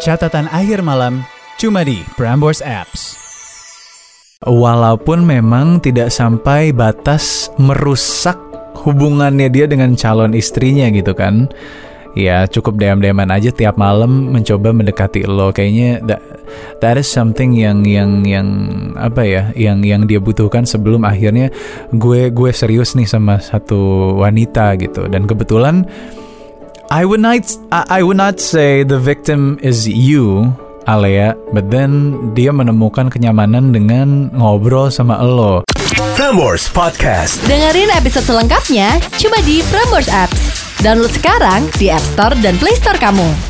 Catatan akhir malam cuma di Prambors Apps. Walaupun memang tidak sampai batas merusak hubungannya dia dengan calon istrinya gitu kan. Ya cukup diam-diaman aja tiap malam mencoba mendekati lo kayaknya that, that is something yang yang yang apa ya yang yang dia butuhkan sebelum akhirnya gue gue serius nih sama satu wanita gitu dan kebetulan I would not I would not say the victim is you Alea, but then dia menemukan kenyamanan dengan ngobrol sama lo. Prambors Podcast. Dengerin episode selengkapnya cuma di Prambors Apps. Download sekarang di App Store dan Play Store kamu.